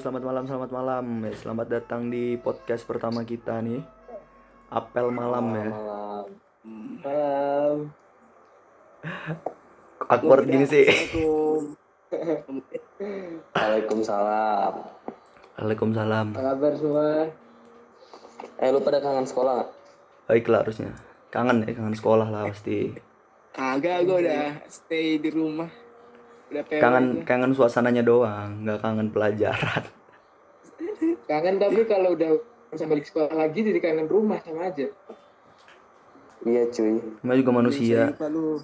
selamat malam, selamat malam. Ya, selamat datang di podcast pertama kita nih. Apel malam ya. Malam. Malam. Awkward gini sih. Waalaikumsalam. Waalaikumsalam. Apa kabar semua? Eh lu pada kangen sekolah nggak? Baiklah harusnya. Kangen ya, kangen sekolah lah pasti. Kagak, gue udah stay di rumah. Kangen aja. kangen suasananya doang, nggak kangen pelajaran. Kangen tapi kalau udah bisa balik sekolah lagi jadi kangen rumah sama aja. Iya cuy. Namanya juga manusia. Siapa lu?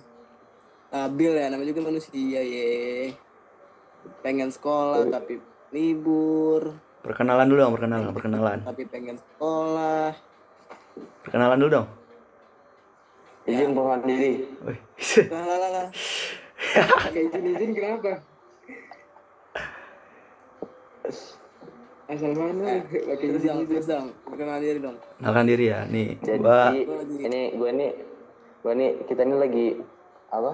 Stabil ya, namanya juga manusia ye. Pengen sekolah tapi libur, Perkenalan dulu dong, perkenalan, perkenalan. tapi pengen sekolah. Perkenalan dulu dong. Izin pengen diri. Lah lah lah, lah. Kayak izin-izin kenapa? Asal mana? Pakai Terus dong, izin-izin. terus dong, perkenalan diri dong. Diri ya. Nih, Jadi gua ini gue nih gue nih kita ini lagi apa?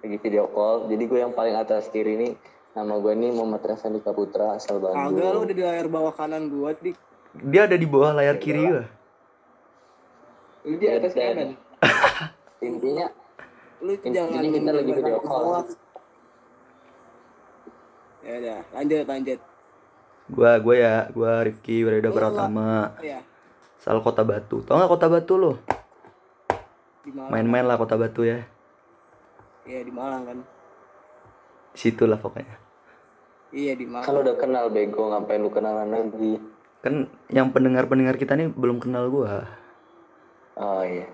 Lagi video call. Jadi gue yang paling atas kiri nih nama gue nih Muhammad Rasandika Putra asal Kagak lu Bandung. udah di layar bawah kanan gua dik. dia ada di bawah layar kiri gua. Lu di atas kanan. Intinya Lu Intinya jangan kita lagi video call. Ya udah, lanjut lanjut. Gua gua ya, gua Rifki Wireda Pratama. Oh, ya, Asal Kota Batu. Tau gak Kota Batu lo? Main-main lah Kota Batu ya. Iya di Malang kan. Di situ lah pokoknya. Iya di Malang. kan udah kenal bego ngapain lu kenalan lagi? Kan yang pendengar-pendengar kita nih belum kenal gua. Oh iya.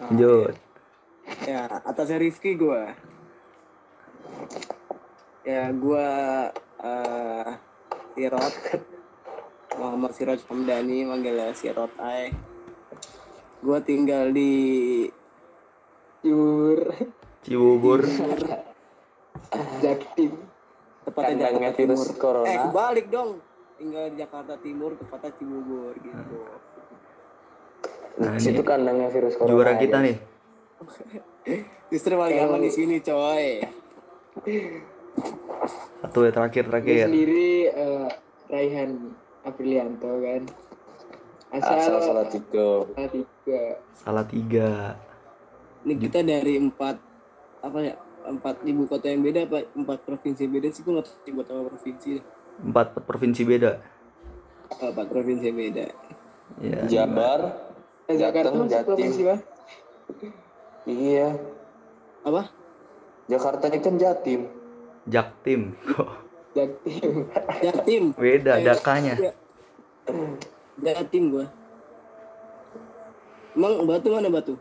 Lanjut. Ya, atasnya Rifki gua. Ya, gua eh Sirot. Muhammad Sirot Hamdani manggilnya Sirot Ai. Gua tinggal di Jur. Cibubur. Jaktim. tepatnya Kandangnya Jakarta virus Timur. corona. Eh, kebalik dong. Tinggal di Jakarta Timur, tepatnya Cibubur gitu. Nah, situ kandangnya virus corona. juara aja. kita nih. Justru paling aman di sini, coy. Satu ya terakhir terakhir. sendiri eh, Raihan Aprilianto kan. Asal, Asal salah tiga. tiga. Salah tiga. Ini kita dari empat apa ya? Empat ibu kota yang beda apa empat provinsi beda sih gue nggak tahu ibu kota provinsi. Empat provinsi beda. Oh, empat provinsi beda. Ya. Jabar. Jakarta Jatim. provinsi. Iya. Apa? Jakarta ini kan Jatim. Jaktim. Kok Jaktim. Jatim. beda dakanya. Jatim gue. Emang Batu mana Batu?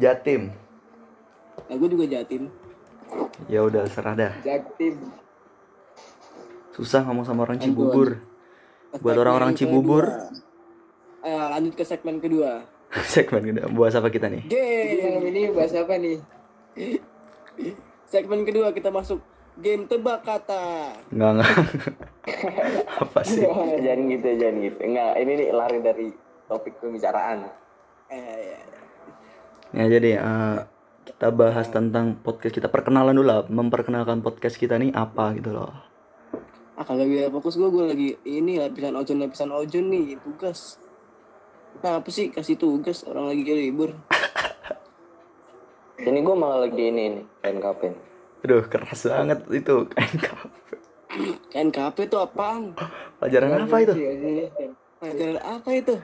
Jatim. Nah, gue juga Jatim. Ya udah serah dah. Jaktim. Susah ngomong sama orang Cibubur. Buat orang-orang Cibubur. Ayo lanjut ke segmen kedua. Segmen kedua. Buat apa kita nih? Malam ini bahas apa nih? Segmen kedua kita masuk game tebak kata. Enggak enggak. apa sih? jangan gitu, jangan gitu. Enggak, ini nih lari dari topik pembicaraan. Eh, ya. Ya jadi eh, kita bahas tentang podcast kita perkenalan dulu lah, memperkenalkan podcast kita nih apa gitu loh. Ah kalau biar fokus gue, gue lagi ini lapisan ojon lapisan ojon nih tugas. Nah, apa sih kasih tugas orang lagi libur? Ini gue malah lagi ini nih, kain kapen. Aduh keras banget itu kain kafe. KNKP itu apaan? Pelajaran apa itu? Iya sih. Pelajaran apa itu?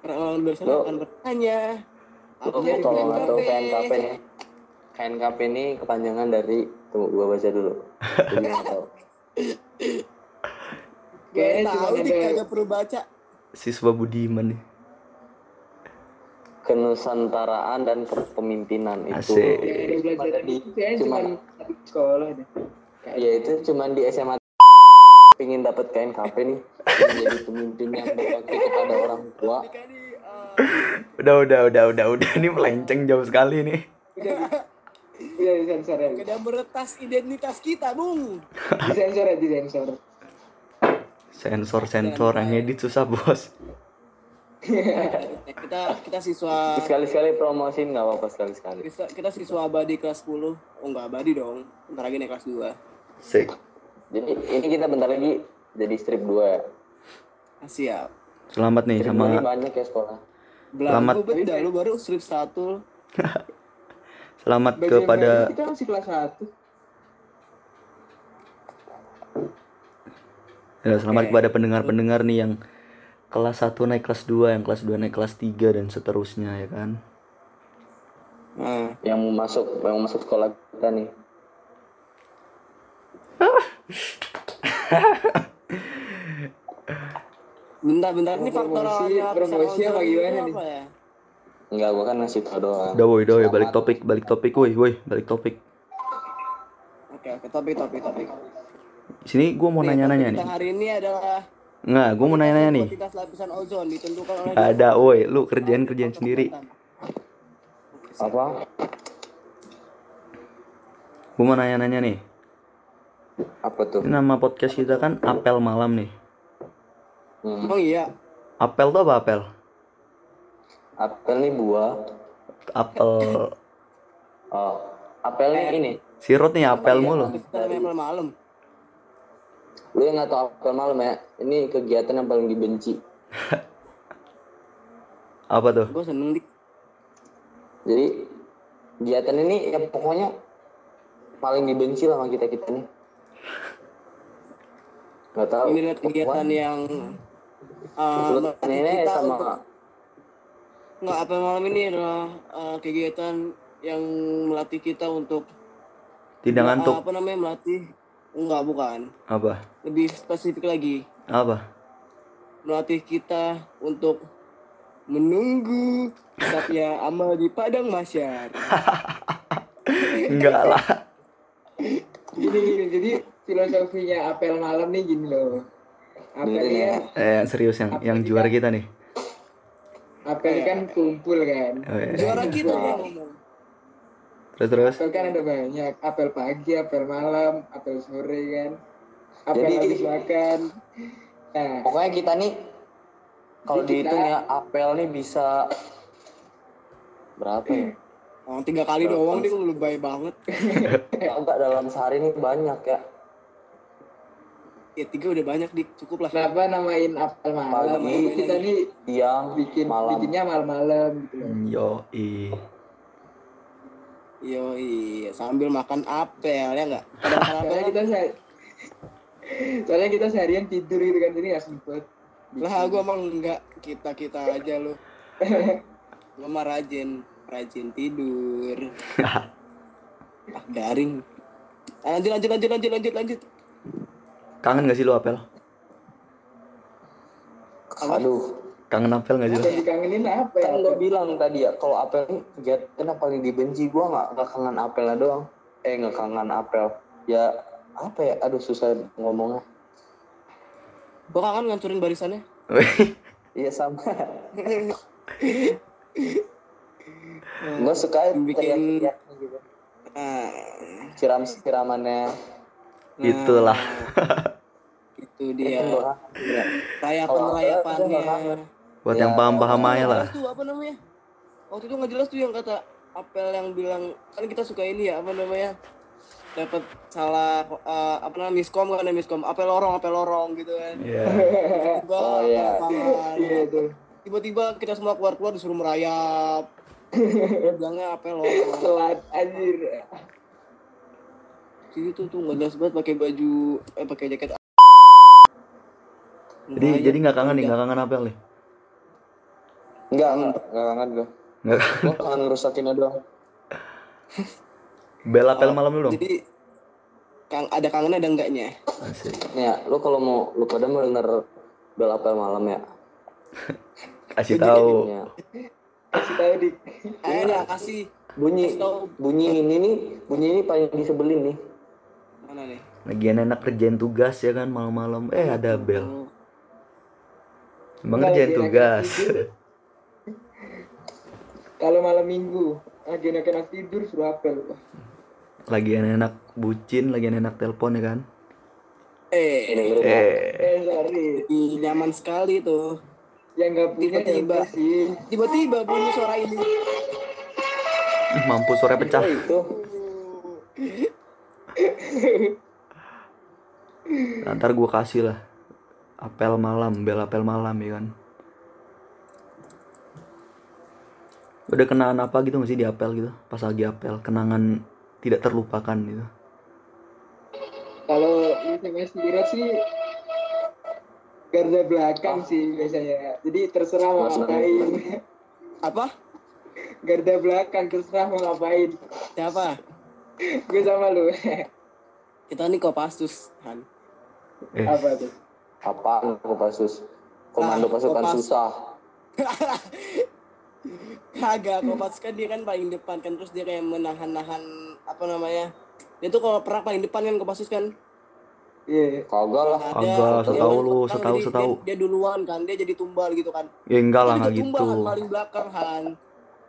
Orang-orang bersama Lo- akan bertanya. Lu Apa itu kalau nggak tahu KNKP? kain kapen ya. Kain kapen ini kepanjangan dari tunggu gua baca dulu. Gue Kayaknya cuma ada kagak perlu baca. Siswa Budiman nih. Kenusantaraan dan kepemimpinan itu. Asik. udah belajar Di- cuma cuman- satu sekolah deh. Ya itu cuman di SMA pingin dapat kain kapen nih menjadi pemimpin yang berbakti kepada orang tua Udah udah udah udah udah ini melenceng jauh sekali nih. Udah, udah disensor ya. Tidak meretas identitas kita, Bung. Disensor ya, disensor. Sensor sensor yang edit susah bos. Kita kita siswa sekali-sekali promosiin nggak apa-apa sekali-sekali kita, kita siswa abadi kelas 10 oh enggak abadi dong ntar lagi naik kelas 2 Sik. jadi ini kita bentar lagi jadi strip 2 Ah, siap Selamat nih strip 2 ini sama banyak ya sekolah Selamat. Belagu beda lu baru strip satu selamat Bagian kepada kita masih kelas 1. ya, selamat Oke. kepada pendengar-pendengar nih yang kelas 1 naik kelas 2, yang kelas 2 naik kelas 3 dan seterusnya ya kan. nah yang mau masuk yang mau masuk sekolah kita nih bentar bentar ini faktor promosi- apa gimana nih? ya enggak gua kan ngasih tau doang Udah woi, udah woi, balik topik, balik topik woi, woi, balik topik. oke oke topik topik topik Sini gua mau Nih, nanya-nanya topik nih. kita hari ini adalah Nggak, gua mau nanya-nanya nih. lapisan ozon ditentukan oleh Ada woi, lu kerjaan kerjaan sendiri. apa Gua mau nanya-nanya nih. apa tuh Ini nama podcast kita kan Apel Malam nih. hmm. emang iya Apel tuh apa apel? apel nih buah Apel oh apelnya ini sirut nih apel mulu. apel malam lu yang nggak tahu apel malam ya ini kegiatan yang paling dibenci Apa tuh? gue seneng dik jadi kegiatan ini ya pokoknya paling dibenci lah sama kita kita nih nggak tahu ini lihat kegiatan yang uh, ini kita sama untuk- nggak apa malam ini adalah uh, kegiatan yang melatih kita untuk Tidak uh, ngantuk. apa namanya melatih enggak bukan Apa? lebih spesifik lagi Apa? melatih kita untuk menunggu tetapnya amal di padang masyar Enggak lah. Gini, gini, jadi filosofinya apel malam nih gini loh. Apel Dengerin ya. kan, Eh, serius yang yang juara kita nih. apel kan kumpul kan. Oh, iya. juara kita yang ngomong Terus terus. Apel kan ada banyak. Apel pagi, apel malam, apel sore kan. Apel Jadi- habis makan. Nah, pokoknya kita nih kalau Kita- dihitung ya apel nih bisa berapa ya oh, tiga kali doang dia lebay banget enggak dalam sehari nih banyak ya ya tiga udah banyak dik cukup lah kenapa namain apel malam? Pagi. Kita nih siang bikin malam bikinnya malam-malam gitu loh. Yo, Yo iya sambil makan apel ya enggak Soalnya kita se- Soalnya kita seharian tidur gitu kan, jadi nggak sempet. lah gua emang enggak kita kita aja lu. Gua mah rajin rajin tidur. Ah garing. Ah, lanjut lanjut lanjut lanjut lanjut lanjut. Kangen gak sih lu apel? aduh Kangen apel gak sih dikangenin apa ya? kan lo bilang tadi ya kalau apel ini kegiatan yang paling dibenci gua nggak nggak kangen apelnya doang. Eh nggak kangen apel. Ya apa ya? Aduh susah ngomongnya. Gua kangen ngancurin barisannya. Iya sama. Gua suka Bikin- teriak-teriaknya gitu. Ah. Siram siramannya. Nah, Itulah. itu dia. Rayapan nggak rayapannya. Buat Ya, yang paham-paham aja lah. Itu apa namanya? Waktu itu nggak jelas tuh yang kata apel yang bilang kan kita suka ini ya apa namanya? Dapat salah eh, apa namanya miskom kan ada miskom apel lorong apel lorong gitu kan. Iya. Tiba Oh, iya. Iya tuh. tiba-tiba kita semua keluar-keluar disuruh merayap. Bilangnya apel lorong. Telat anjir. Gitu tuh nggak jelas banget pakai baju eh pakai jaket. Jadi jadi nggak kangen nih, nggak kangen apel nih. Enggak, enggak, enggak kangen gue. Nggak Gue kangen ngerusakinnya doang. bel apel malam dulu dong. Jadi kang ada kangen ada enggaknya? Asik. Ya, lu kalau mau lu pada mau denger bel apel malam ya. Kasih tahu. Ya. Kasih tahu dik. Ayo lah kasih Bunyi bunyi ini nih, bunyi ini paling disebelin nih. mana nih? Lagian enak kerjain tugas ya kan malam-malam. Eh ada bel. Emang Nggak, kerjain lagi enak tugas. Kalau malam minggu, lagi enak-enak tidur suruh apel. Lagi enak bucin, lagi enak telepon ya kan. Eh, Ini lu Eh, Eh sorry, nyaman sekali tuh. yang nggak punya Tiba-tiba. sih. Tiba-tiba bunyi suara ini. mampus sore pecah. Itu. Ntar gua kasih lah. apel malam bel apel malam ya kan udah kenangan apa gitu nggak sih di apel gitu pas lagi apel kenangan tidak terlupakan gitu Kalau ini sendiri sih garda belakang sih biasanya. Jadi terserah mau ngapain. Apa? garda belakang terserah mau ngapain. Siapa? Gue sama lu. Kita nih Kopassus, Han. eh Apa tuh? Apaan Kopassus? Komando Nah, pasukan Kopas. susah. Kagak, Kopassus kan dia kan paling depan kan terus dia kayak menahan-nahan apa namanya? Dia tuh kalau perang paling depan kan Kopassus kan. Iya. Kagak lah. Nah, Kagak, setahu dia lu, setahu, setahu. Dia, dia duluan kan, dia jadi tumbal gitu kan. ya enggak lah Dia nggak jadi tumbal gitu kan paling belakang Han.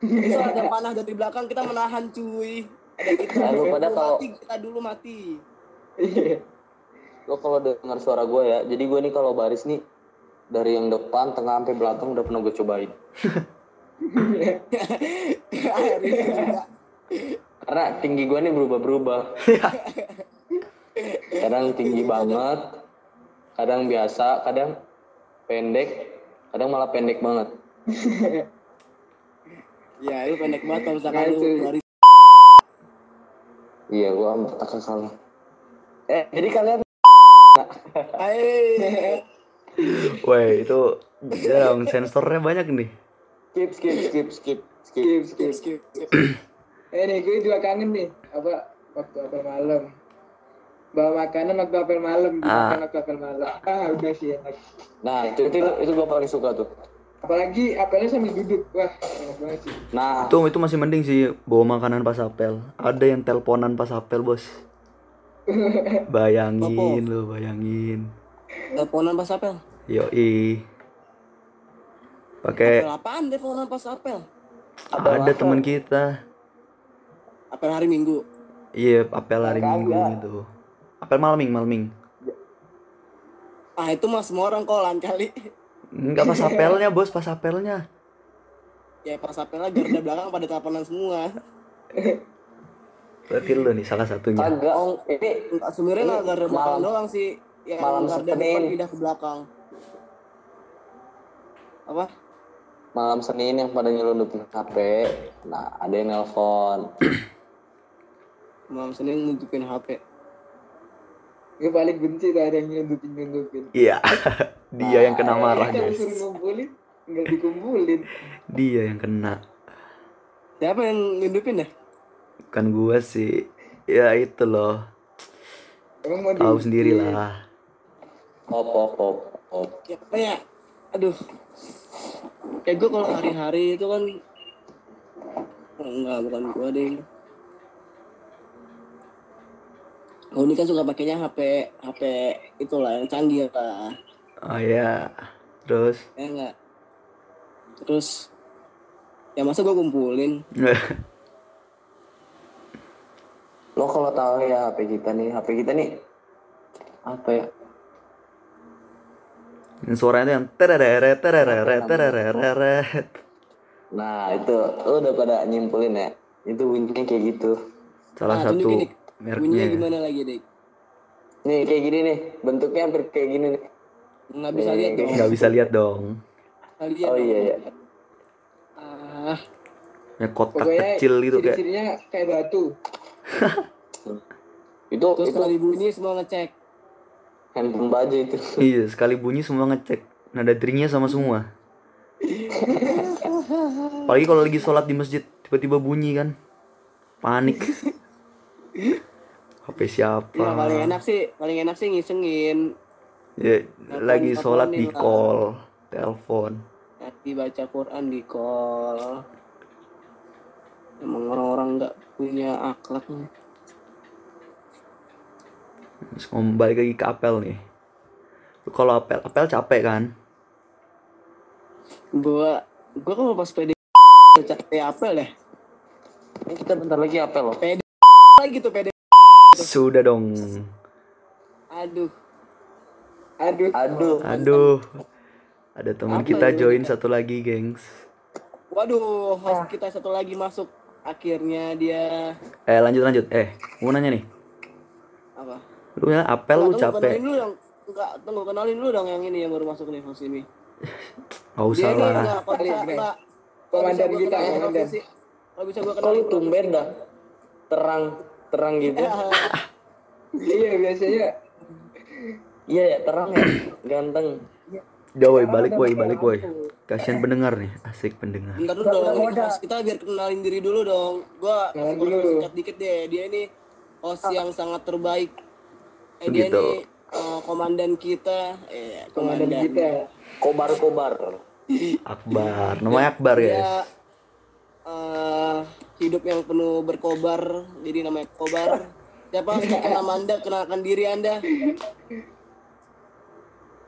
Bisa ada panah dari belakang kita menahan cuy. Ada kita Nah, lu pada kalau- mati, kita dulu mati. Iya. Lo kalau dengar suara gue ya, jadi gue nih kalau baris nih dari yang depan, tengah sampai belakang udah pernah gue cobain. Akhirnya juga. Karena tinggi gue nih berubah-berubah. kadang tinggi banget, kadang biasa, kadang pendek, kadang malah pendek banget. Ya, itu pendek banget kalau misalkan lu itu. dari Iya, gue amat tak kalah. Eh, jadi kalian Hai. Woi itu dong sensornya banyak nih skip, skip, skip, skip, skip. Skip, skip. Skip, skip. Eh nih, gue juga kangen nih. Apa waktu apel malam. Bawa makanan waktu apel malam, Ah. makan waktu apel malam. Ah, udah sih enak. Nah, itu itu, itu gue paling suka tuh. Apalagi apelnya sambil duduk. Wah, enak banget sih. Nah, itu itu masih mending sih bawa makanan pas apel ada yang teleponan pas apel bos bayangin lo bayangin Teleponan pas apel. yoi pakai Apel apaan teleponan pas apel? ada teman kita Apel hari Minggu. iya apel hari Kagak. minggu gitu apel malming malming Ah, itu mah semua orang kolan kali. enggak pas apelnya bos pas apelnya Ya pas apelnya garda belakang pada teleponan semua. berarti lo nih salah satunya kagak. Oh, Ini sebenarnya nggak garda belakang malam- doang sih. Yang malam garda depan pindah ke belakang. Apa? Malam Senin yang pada nyelundupin HP. Nah, ada yang nelpon. Malam Senin nutupin HP. Gue paling benci tuh ada yang nyundupin-nyundupin. iya dia yang kena marah Kan guys disuruh ngumpulin, nggak dikumpulin. dia yang kena Siapa yang nyundupin ya? bukan gua sih ya itu loh Emang mau tahu di- sendiri lah Op, op, op, op. Ya, aduh. Kayak gue kalau hari-hari itu kan oh, enggak bukan gua deh. Oh ini kan suka pakainya HP HP itulah yang canggih lah. oh ya terus Ya enggak. Terus ya masa gue kumpulin Lo kalau tahu ya HP kita nih, HP kita nih apa ya? Yang suaranya tuh yang tereret tereret tereret Nah, itu lo udah pada nyimpulin ya. Itu bunyinya kayak gitu. salah Nah, satu Dik. bunyinya gimana lagi dek? Nih kayak gini nih, bentuknya hampir kayak gini nih. Nggak bisa lihat dong. nggak bisa lihat dong Oh iya iya. Ah, ya kotak Pokoknya kecil gitu kayak ciri-cirinya kayak batu. Itu terus itu sekali bunyi semua ngecek. Handphone baja itu. iya sekali bunyi semua ngecek nada deringnya sama semua apalagi kalau lagi sholat di masjid tiba-tiba bunyi kan panik HP siapa Ya paling enak sih, paling enak sih ngisengin. ya, lagi sholat di call telepon Lagi baca Quran di call. Emang orang-orang nggak punya akhlak. Terus balik lagi ke apel nih Lu kalau apel apel capek kan Gua, gua kalau pas PD capek apel deh. Ini kita bentar lagi apel loh. Lagi tuh PD. sudah dong Aduh, Aduh, Aduh. aduh ada teman kita ini? join satu lagi gengs waduh, host kita satu lagi masuk. Akhirnya dia eh lanjut lanjut eh mau nanya nih apa? Lu ya apel lu capek bukan lu yang enggak tunggu kenalin dulu dong yang ini yang baru masuk nih Fos ini. Nggak usah lah. enggak enggak. Komandan Kalau bisa gua kita, kenalin komandan. Kalau bisa gua lu kenalin tumben dah? Terang, terang gitu. iya biasanya Iya ya, terang ya. Ganteng. Udah woi, balik woi, balik woi. Kasihan pendengar nih, asik pendengar. Bentar dulu dong, host kita biar kenalin diri dulu dong. Gua gua dulu. dikit deh. Dia ini host yang sangat terbaik. Eh, dia ini eh, komandan kita. Eh, komandan kita Kobar-kobar. Akbar, namanya Akbar Dia guys. eh, hidup yang penuh berkobar, jadi namanya kobar. Siapa nama anda, kenalkan diri anda.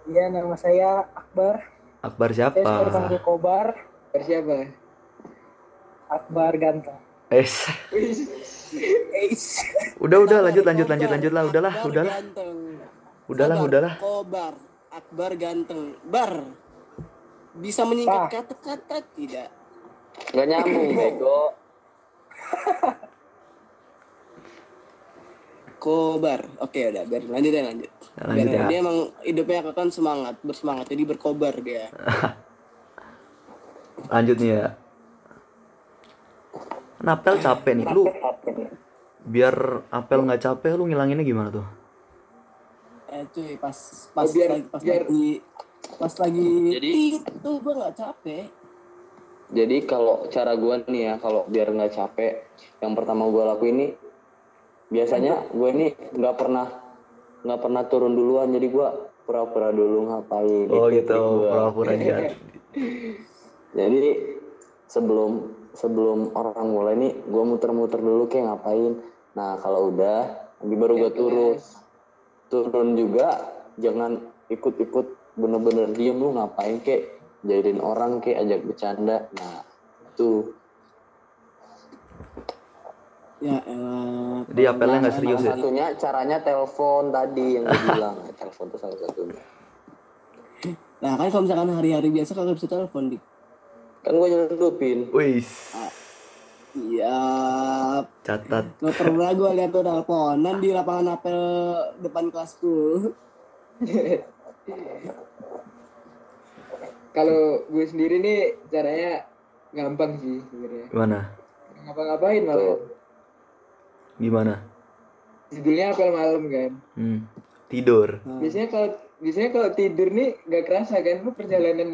Iya, nama saya Akbar. Akbar Saya siapa? dipanggil Kobar. siapa Akbar ganteng. Es. Udah udah lanjut lanjut lanjut lanjut lah, udahlah, Akbar udahlah. Ganteng. Udahlah, Sabar, udahlah. Kobar, Akbar ganteng. Bar. Bisa menyingkat kata-kata tidak? Gak nyambung, bego. Kobar. Oke udah, biar lanjut ya lanjut. Ya, lanjut Biar- ya. Dia emang hidupnya kan semangat, bersemangat. Jadi berkobar dia. Lanjut nih ya. Kan apel capek nih, lu biar apel nggak capek lu ngilanginnya gimana tuh? Eh cuy, pas pas Oh, biar- lagi pas biar- lagi pas lagi Jadi- itu gua nggak capek. Jadi kalau cara gua nih ya, kalau biar nggak capek, yang pertama gua lakuin ini, biasanya gue ini nggak pernah nggak pernah turun duluan, jadi gua pura-pura dulu ngapain. Oh Itu gitu, gua. pura-pura dia. Jadi sebelum sebelum orang mulai nih, gue muter-muter dulu kayak ngapain. Nah kalau udah, nanti baru gue turun. Turun juga, jangan ikut-ikut bener-bener diem lu ngapain kek, jahilin orang kek, ajak bercanda. Nah itu Ya elah. Jadi apelnya nggak serius salah ya? satunya caranya telepon tadi yang gue bilang. telepon itu salah satunya. Nah kan kalau misalkan hari-hari biasa kagak bisa telepon dik. Kan gue nyelundupin. Wih, Iya. catat. Gak pernah gue lihat tuh teleponan di lapangan apel depan kelasku. kalau gue sendiri nih caranya gampang sih sebenarnya Gimana? ngapa-ngapain malah Gimana? judulnya apel malam kan Hmm. Tidur. biasanya kalau biasanya kalau tidur nih nggak kerasa kan lu perjalanan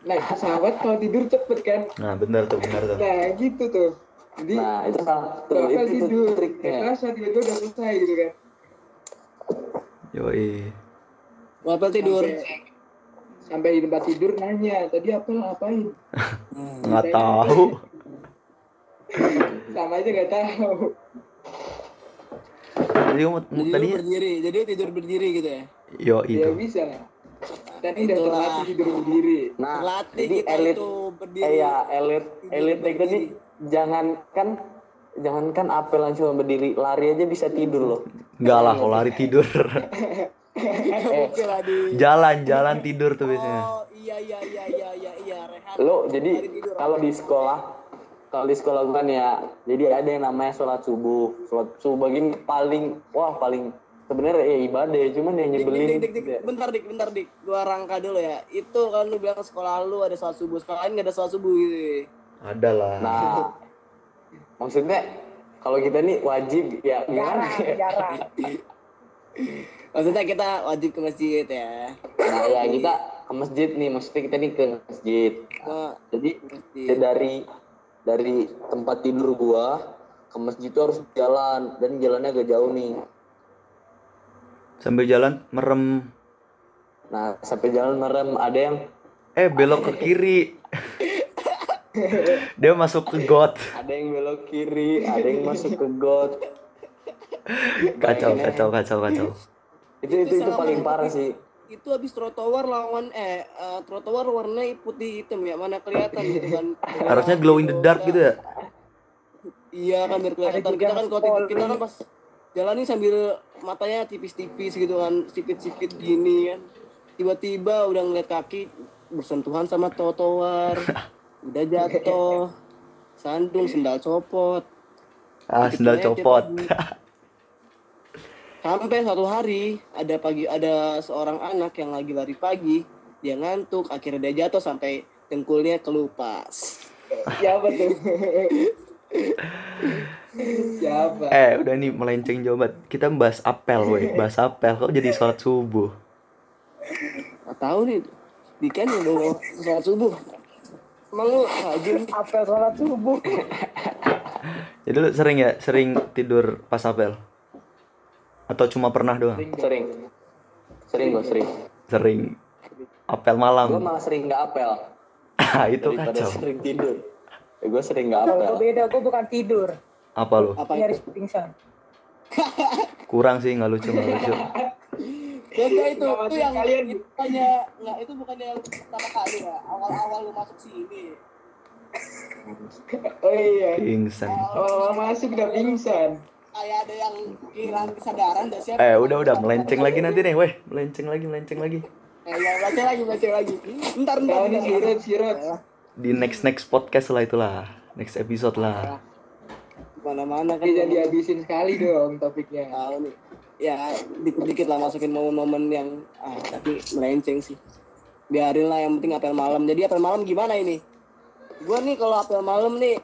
naik pesawat kalau tidur cepet kan Nah, benar tuh, benar tuh. nah gitu tuh jadi Nah itu salah tuh, itu, itu tidur nggak triknya. tiba-tiba udah selesai gitu kan Yoi. Apel tidur. sampai, sampai di tempat tidur nanya tadi apel ngapain Nggak tahu. sama aja nggak tahu Jadi kamu Jadi tadinya berdiri, jadi tidur berdiri gitu ya. yo ya itu. bisa lah dan ini udah terlatih tidur sendiri Nah Terlatih jadi kita elit itu berdiri. Eh ya elit elit itu berdiri. nih jangan kan jangan kan apel yang cuma berdiri lari aja bisa tidur loh. Enggak lah, kalau lari tidur. Jalan-jalan tidur tuh biasanya. Oh iya iya iya iya iya iya rehat. Lo jadi kalau di sekolah kalau di sekolah gue kan ya jadi ada yang namanya sholat subuh sholat subuh ini paling wah paling sebenarnya ya ibadah ya cuman yang Dik, dik, nyebelin dik, dik, dik. bentar dik, bentar dik, gua rangka dulu ya. Itu kan lu bilang sekolah lu ada sholat subuh, sekolah lain gak ada sholat subuh gitu. Ada lah. nah maksudnya kalau kita nih wajib ya gimana Jarang, ya jarang. Maksudnya kita wajib ke masjid ya. nah ya kita ke masjid nih maksudnya kita nih ke masjid Nah, jadi masjid. ya dari dari tempat tidur gua ke masjid itu harus jalan dan jalannya agak jauh nih Sambil jalan merem. nah sampai jalan merem ada yang Eh, belok ke kiri. Dia masuk ke got. ada yang belok kiri ada yang masuk ke got Kacau, kacau, kacau, kacau. itu itu itu paling parah sih Itu habis trotoar lawan eh eh, trotoar warnanya putih hitam ya, mana kelihatan gitu kan. Harusnya glow in the dark gitu ya. Iya kan biar kelihatan juga kita kan kalau kita kan pas jalan nih sambil matanya tipis-tipis gitu kan, sipit-sipit gini kan. Tiba-tiba udah ngeliat kaki bersentuhan sama trotoar. udah jatuh. Sandung sendal copot. Ah, sendal copot. Sampai suatu hari ada pagi ada seorang anak yang lagi lari pagi, dia ngantuk, akhirnya dia jatuh sampai dengkulnya kelupas. Siapa tuh? Siapa? Eh, udah nih melenceng jauh banget. Kita bahas apel, woi. Bahas apel. Kok jadi sholat subuh? Gak tahu nih, Dikan yang bawa sholat subuh. Emang lu rajin? Apel sholat subuh. Jadi lu sering ya, sering tidur pas apel? Atau cuma pernah doang? Sering. Sering gue sering. Sering. Apel Gue malam. malah sering nggak apel Ah, itu daripada kacau. sering tidur. Ya, gue sering nggak Kalau apel. gue beda, gue bukan tidur. Apa lu? Apa itu? Nyaris pingsan. Kurang sih, nggak lucu, nggak lucu. Beda itu, Nggak itu yang kalian. itu bukannya nggak itu bukannya yang pertama kali ya. Awal-awal lu masuk sini. Oh iya. Pingsan. Awal masuk udah pingsan. Kayak ada yang kehilangan kesadaran dan siapa? Eh, udah udah melenceng lagi nanti nih, weh. Melenceng lagi, melenceng lagi. Eh, ya, baca lagi, baca lagi. Ntar, ntar, Tahu nih ntar. Di next next podcast lah itulah. Next episode lah. Mana-mana kan. Ini jangan dihabisin sekali dong topiknya. tahu nih. Ya, dikit-dikit lah masukin momen-momen yang ah, tapi melenceng sih. Biarin lah yang penting apel malam. Jadi apel malam gimana ini? Gua nih kalau apel malam nih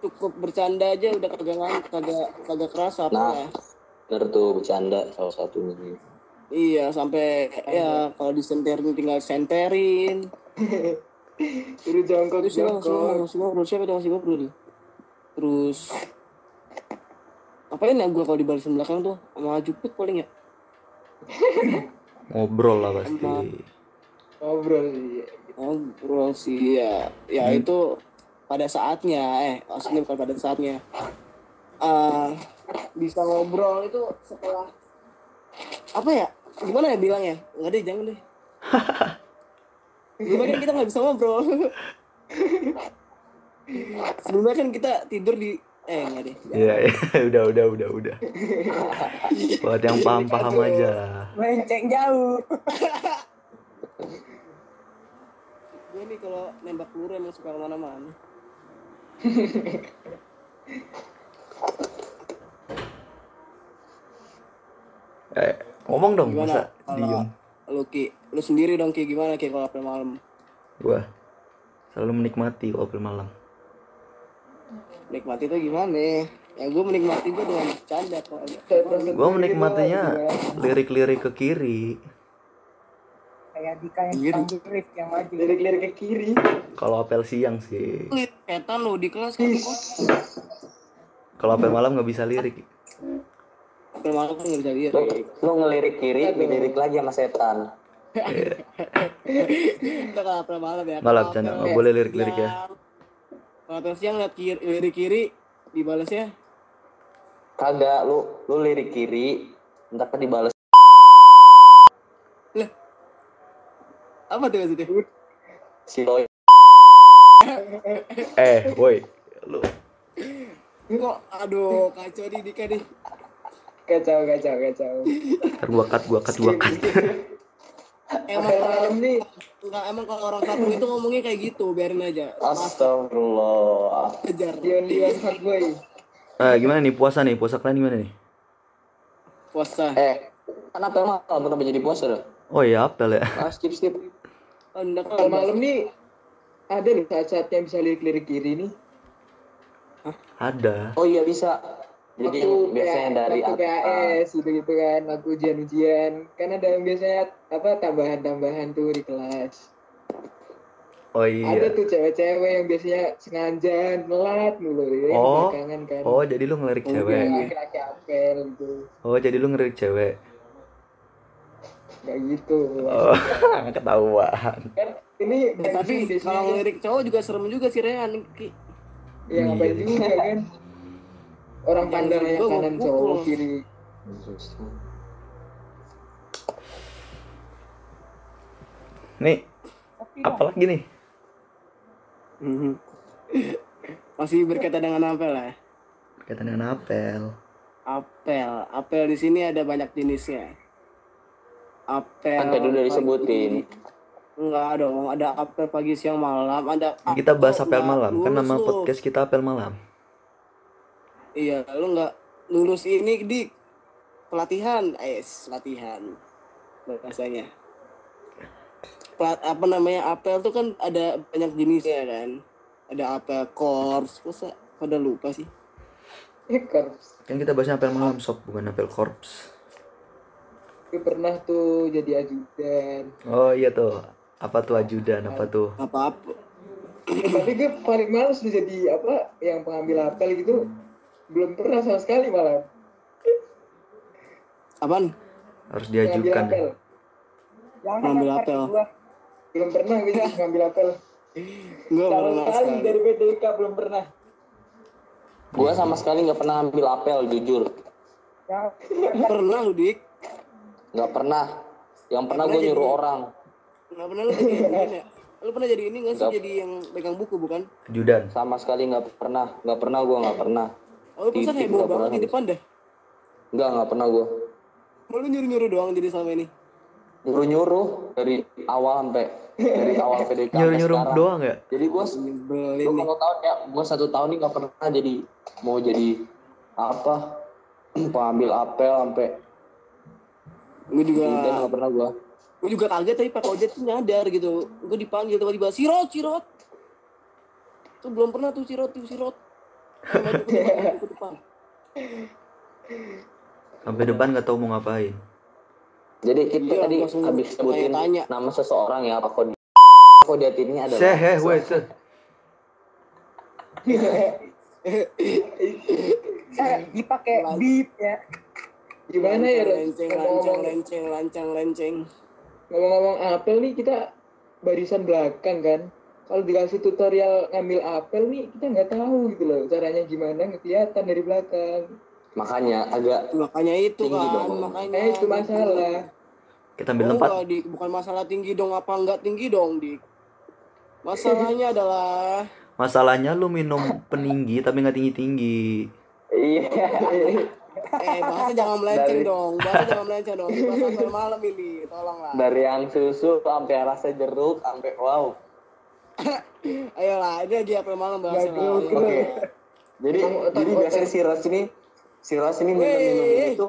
cukup bercanda aja udah kagak kagak kagak kerasa apa Nah. ya. Bener tuh bercanda salah satunya. Iya, sampai ya kalau disenterin tinggal senterin. Suruh jongkok Terus jongkok. masih ngobrol, siapa? Yang masih ngobrol? Terus apain ya gue kalau di barisan belakang tuh? Sama Jupit paling ya? Ngobrol lah pasti. Ngobrol sih. ngobrol sih ya. Ya itu pada saatnya eh maksudnya bukan pada saatnya. Eh bisa ngobrol itu setelah apa ya? Gimana ya bilangnya? Nggak deh jangan deh sebelumnya kan kita nggak bisa ngobrol sebelumnya kan kita tidur di eh nggak deh Iya, iya. udah, udah, udah, udah. Buat yang paham-paham aja. Melenceng jauh. gue nih kalau nembak peluru emang suka ke mana-mana Eh, ngomong dong, Gimana masa diem. Lu ki lu sendiri dong ki gimana ki kalau apel malam Gua selalu menikmati apel malam. nikmati itu gimana ya gue menikmati gue dengan bercanda kalau Gua menikmatinya lirik-lirik ke kiri. Kayak Dika yang Rift yang maju. Lirik-lirik ke kiri. Kalau apel siang sih. setan lu di kelas kan Kalau apel malam nggak bisa lirik. Apel malam kan nggak bisa lihat. Lu, lu ngelirik kiri, ngelirik lagi sama setan. kita kalau apel malam ya. Malam Kalau canda, apel nggak boleh lirik-lirik ya. siang- kalau apel siang lihat kiri lirik kiri dibalasnya. Kagak, lu lu lirik kiri, ntar kan dibales apa tuh maksudnya? Si Loy. Eh, woi, lu. Kok aduh kacau nih Dika nih Kacau, kacau, kacau. ntar gua cut, gua cut, gua cut. emang nih. Enggak, emang kalau orang kampung itu ngomongnya kayak gitu, biarin aja. Astagfirullah. Ajar. Dion Dion fuckboy. Eh, gimana nih puasa nih? Puasa kalian gimana nih? Puasa. Eh, kan apel malam kenapa jadi puasa dah? Oh iya, apel ya. Ah, skip skip. Oh, enggak malam nih ada loh saat-saat yang bisa lirik-lirik kiri nih. Ada. Oh iya bisa. Jadi Waktu biasanya PA dari waktu atas. PAS gitu gitu kan, waktu ujian-ujian. Kan ada yang biasanya apa tambahan-tambahan tuh di kelas. Oh Ada iya. tuh cewek-cewek yang biasanya sengaja nelat mulu ya, Oh. belakangan kan. Oh, jadi lu ngelirik Iya, cewek. laki-laki apel gitu. Oh, jadi lu ngelirik cewek. Kayak gitu. Oh, ketahuan. Kan ini Eh, tapi biasanya kalau ngelirik cowok juga serem juga sih Rehan. Ki. ya ngapain Iya. juga kan. Orang Yang pandangnya gua kanan pukul. cowok kiri. Nih, Tapi apa lagi nih? Mhm. Masih berkaitan dengan apel ya. Berkaitan dengan apel. Apel, apel di sini ada banyak jenisnya. Apel. Kan tadi udah disebutin. Enggak dong, ada apel pagi siang malam, ada Kita bahas apel malam. Kan nama podcast kita apel malam. Iya, lu nggak lulus ini dik pelatihan, eh latihan bahasanya. Pelat, apa namanya apel tuh kan ada banyak jenisnya kan. Ada apel korps, masa pada lupa sih. Korps. Kan kita bahasnya apel malam sob, bukan apel korps. Gue pernah tuh jadi ajudan. Oh iya tuh. Apa tuh ajudan? Apa tuh? Apa apa? Tapi gue paling males jadi apa yang pengambil apel gitu. Belum pernah sama sekali malah. Apaan? Harus diajukan. apel. ya. Jangan Ngambil apel. gua. Belum pernah gue ngambil apel. Enggak Sama pernah sekali dari BTK belum pernah. Gue sama sekali nggak pernah ambil apel jujur. Jangan. Pernah lu dik? Nggak pernah. Yang pernah Pernah gue nyuruh jadi- orang. Nggak pernah lu ya? Lu pernah jadi ini nggak sih jadi yang pegang buku bukan? Ajudan. Sama sekali nggak pernah. Nggak pernah gue nggak pernah. Oh, lu pesan heboh banget pernah. di depan dah. Nggak nggak pernah gue. Mau lu nyuruh-nyuruh doang jadi sama ini. Nyuruh nyuruh dari awal sampai dari awal PDK sampai Nyuruh-nyuruh doang ya? Jadi Nyebelin Lu nih. kalau tahu ya, gue satu tahun ini nggak pernah jadi mau jadi apa pengambil apel sampai Gue juga nggak pernah gue. gue juga kaget tapi Pak Ojek tuh nyadar gitu. Gue dipanggil tiba-tiba sirot sirot. Tuh belum pernah tuh sirot tuh sirot. Ke depan. Sampai depan nggak tahu mau ngapain. Jadi kita Iya, tadi habis sebutin tanya-tanya. nama seseorang ya Pak Kodi. Kodiat ini adalah Seh, weh, tuh. Eh, dipakai beep ya. Gimana ya? Lenceng, lenceng, lenceng. ngomong-ngomong apel nih kita barisan belakang kan. Kalau dikasih tutorial ngambil apel nih kita nggak tahu gitu loh caranya gimana nggak kelihatan dari belakang. makanya agak Makanya itu Tinggi kan, dong. makanya. Eh itu masalah. Kita ambil Oh, tempat. enggak, Dik. Bukan masalah tinggi dong apa enggak tinggi dong, Dik. Masalahnya adalah Masalahnya lu minum peninggi tapi nggak tinggi-tinggi. iya eh bahasa jangan melenceng Dari- dong. Bahasa jangan melenceng dong. Ini bahasa malam ini. Tolonglah. dari yang susu sampai rasa jeruk sampai wow. Ayolah, ini lagi apa malam dulu. Oke. Jadi otak- jadi otak. biasanya si Ros ini si Ros ini minum minum Wih, itu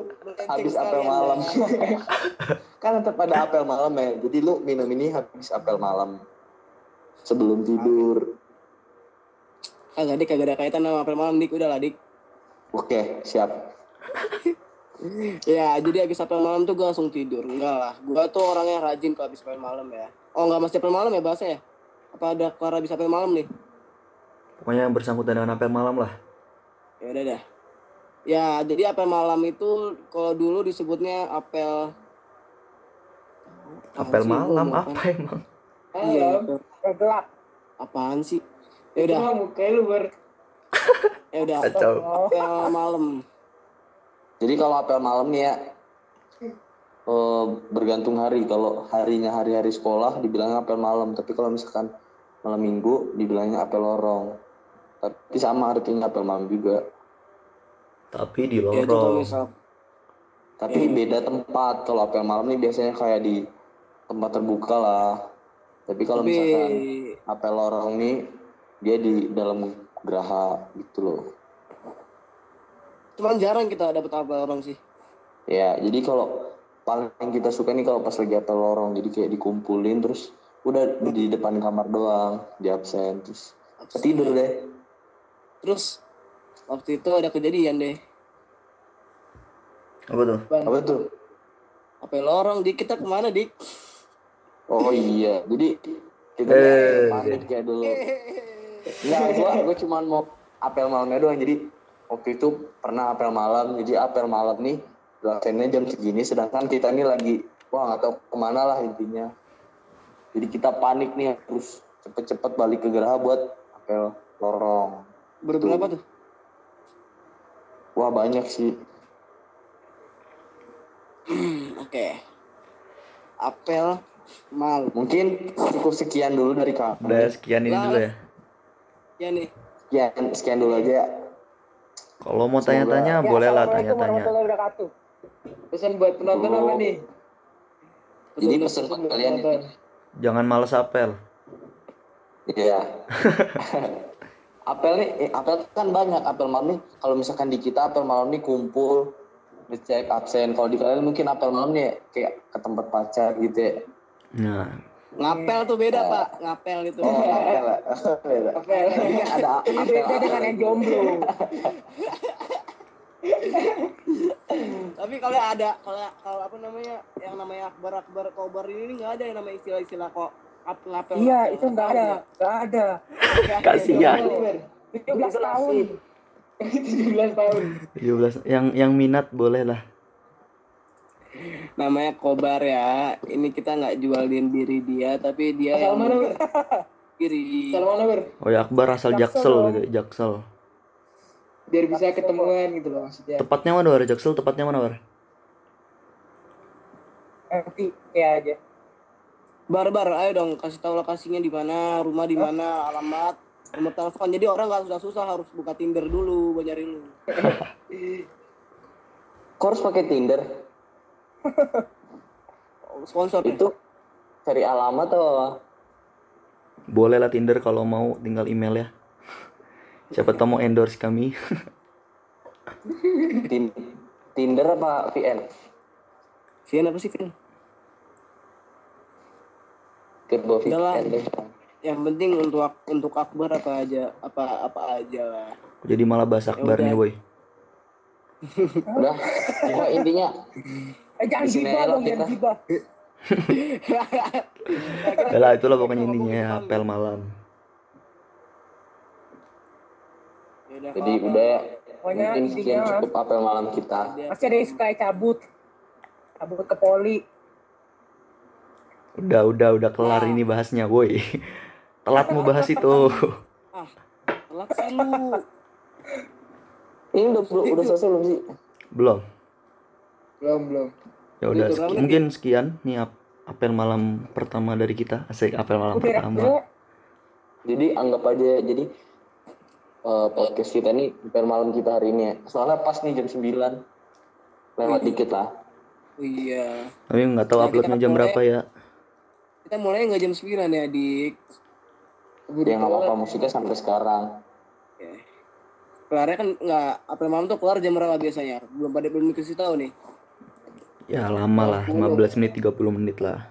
habis apel malam. kan tetap ada apel malam ya. Jadi lu minum ini habis apel malam sebelum tidur. Kagak dik, kagak ada kaitan sama apel malam dik, udah lah dik. Oke, siap. Ya, jadi habis apel malam tuh gue langsung tidur. Enggak lah, gue tuh orangnya rajin kalau habis apel malam ya. Oh enggak mesti apel malam ya bahasa ya? Apa ada kelar habis apel malam nih? Pokoknya yang bersangkutan dengan apel malam lah. Ya udah dah. Ya, jadi apel malam itu kalau dulu disebutnya apel Apel malam Gua apa emang? Iya, apel- gelap. apaan sih? Ya udah, lu ber ya udah. Kacau. Apel malam. Jadi kalau apel malam nih ya eh, bergantung hari. Kalau harinya hari-hari sekolah dibilangnya apel malam, tapi kalau misalkan malam minggu dibilangnya apel lorong. Tapi sama artinya apel malam juga. Tapi di Ya itu kalau lorong. misal Tapi beda tempat. Kalau apel malam nih biasanya kayak di tempat terbuka lah. Tapi kalau tapi misalkan apel lorong nih dia di dalam geraha gitu loh. cuman jarang kita dapet apel orang sih. Ya, jadi kalau paling kita suka nih kalau pas lagi apel lorong, jadi kayak dikumpulin terus udah di depan kamar doang, di absen terus tidur deh. Terus waktu itu ada kejadian deh. Apa tuh? Apa tuh? Apel orang dik kita ke mana dik? Oh iya, jadi kita Eh. panik kayak dulu. Enggak, gua gua cuman mau apel malamnya doang. Jadi waktu itu pernah apel malam, jadi apel malam nih absennya jam segini, sedangkan kita ini lagi wah nggak tahu ke mana lah intinya. Jadi kita panik nih harus cepet-cepet balik ke Geraha buat apel lorong. Berberapa tuh? Wah banyak sih. Oke. Apel malam. Mungkin cukup sekian dulu dari kami. Udah sekian ini Lah. dulu ya. Ya nih. Sekian, sekian dulu aja ya. Kalau mau tanya-tanya ya, boleh lah tanya-tanya. Pesan buat penonton Oh. apa nih? Jadi pesan buat kalian ini. Jangan males apel. Iya. apel nih, eh, apel kan banyak apel malam nih. Kalau misalkan di kita apel malam nih kumpul dicek absen kalau di kalian mungkin apel malam nih kayak ke tempat pacar gitu ya Nah, Ngapel tuh beda, Pak. Ngapel itu. oh apel ya. Beda. Apel. Ini ada apel beda dengan yang jomblo. Tapi kalau ada kalau kalau apa namanya yang namanya akbar akbar kobar ini nggak ada yang namanya istilah-istilah kok ap- ngapel. Iya, itu enggak ada. Enggak ada. kasihan. Ber. 17 tahun. 17 tahun. 17 yang yang minat boleh lah. Namanya kobar ya. Ini kita nggak jualin diri dia, tapi dia Asal yang mana, Ber? kiri. Asal mana, Ber? Oh ya Akbar asal Jaksel Jaksel gitu, Jaksel. Biar bisa ketemuan gitu loh maksudnya. Tepatnya mana War? Jaksel tepatnya mana War? Nanti ya aja. Barbar, ayo dong kasih tahu lokasinya di mana, rumah di mana, alamat, nomor telepon. Jadi orang nggak susah-susah harus buka Tinder dulu buat nyari lu. Harus pakai Tinder Sponsor itu cari alamat atau? Boleh lah Tinder kalau mau tinggal email ya. Siapa tahu mau endorse kami. Tin- Tinder apa VN? Vian apa sih Vian? Kedua. VN deh. Yang penting untuk untuk Akbar apa aja, apa apa aja lah. Jadi malah bahas Akbar Ya nih, udah. woi. Udah, pokoknya intinya Eh jangan gibah dong, jangan gibah. Ya lah itulah pokoknya intinya ya, apel malam. Yaudah, jadi kalau- udah ya. Pokoknya Mungkin sekian cukup apel malam kita. masih ada yang suka cabut. Cabut ke poli. Udah, udah, udah kelar Nah. ini bahasnya, woi. Telat mau bahas itu. Ah, telat sih lu. Ini udah udah selesai belum sih? Belum. Belum, belum. Ya udah, berapa mungkin sekian nih ap- apel malam pertama dari kita. Asik apel malam Udah pertama. bro. Jadi anggap aja jadi eh, podcast kita nih apel malam kita hari ini ya. Soalnya pas nih jam 9 lewat dikit lah. Oh, iya. Tapi nggak tahu Nah, uploadnya jam mulai- berapa ya. Kita mulai nggak jam 9 ya, Dik? Ya nggak apa-apa musiknya sampai sekarang. Oke. Kelarnya kan nggak apel malam tuh kelar jam berapa biasanya? Belum pada belum dikasih tahu nih. Ya lama lah, 15 menit 30 menit lah.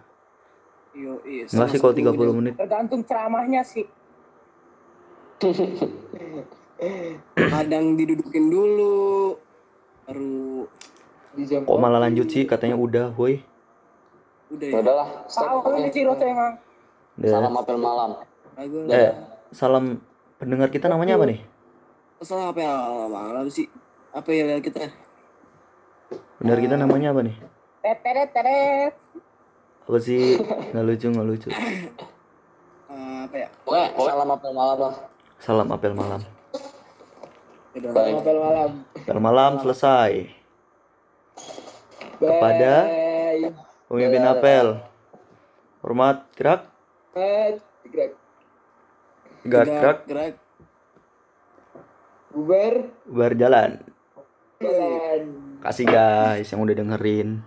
Yo, iya. Enggak sih kalau 30 menit. Tergantung ceramahnya sih. Kadang didudukin dulu, baru Di jam Kok malah lanjut sih katanya udah, woi. udah Ya udahlah. Tahu ini emang. Udah. Salam apel malam. Eh, salam pendengar kita namanya apa nih? Salah apa ya malam sih? Apa ya kita? Pendengar kita namanya apa nih? Teteret teret. Apa sih? Nggak lucu, nggak lucu. Eh, apa ya? Salam apel malam lah. Salam apel malam. Udah. Baik. malam. Apel malam selesai. Kepada- Bye. Pemimpin apel. Hormat, gerak. Gerak. gerak, gerak, gerak. Bubar. berjalan. Jalan. Kasih guys yang udah dengerin.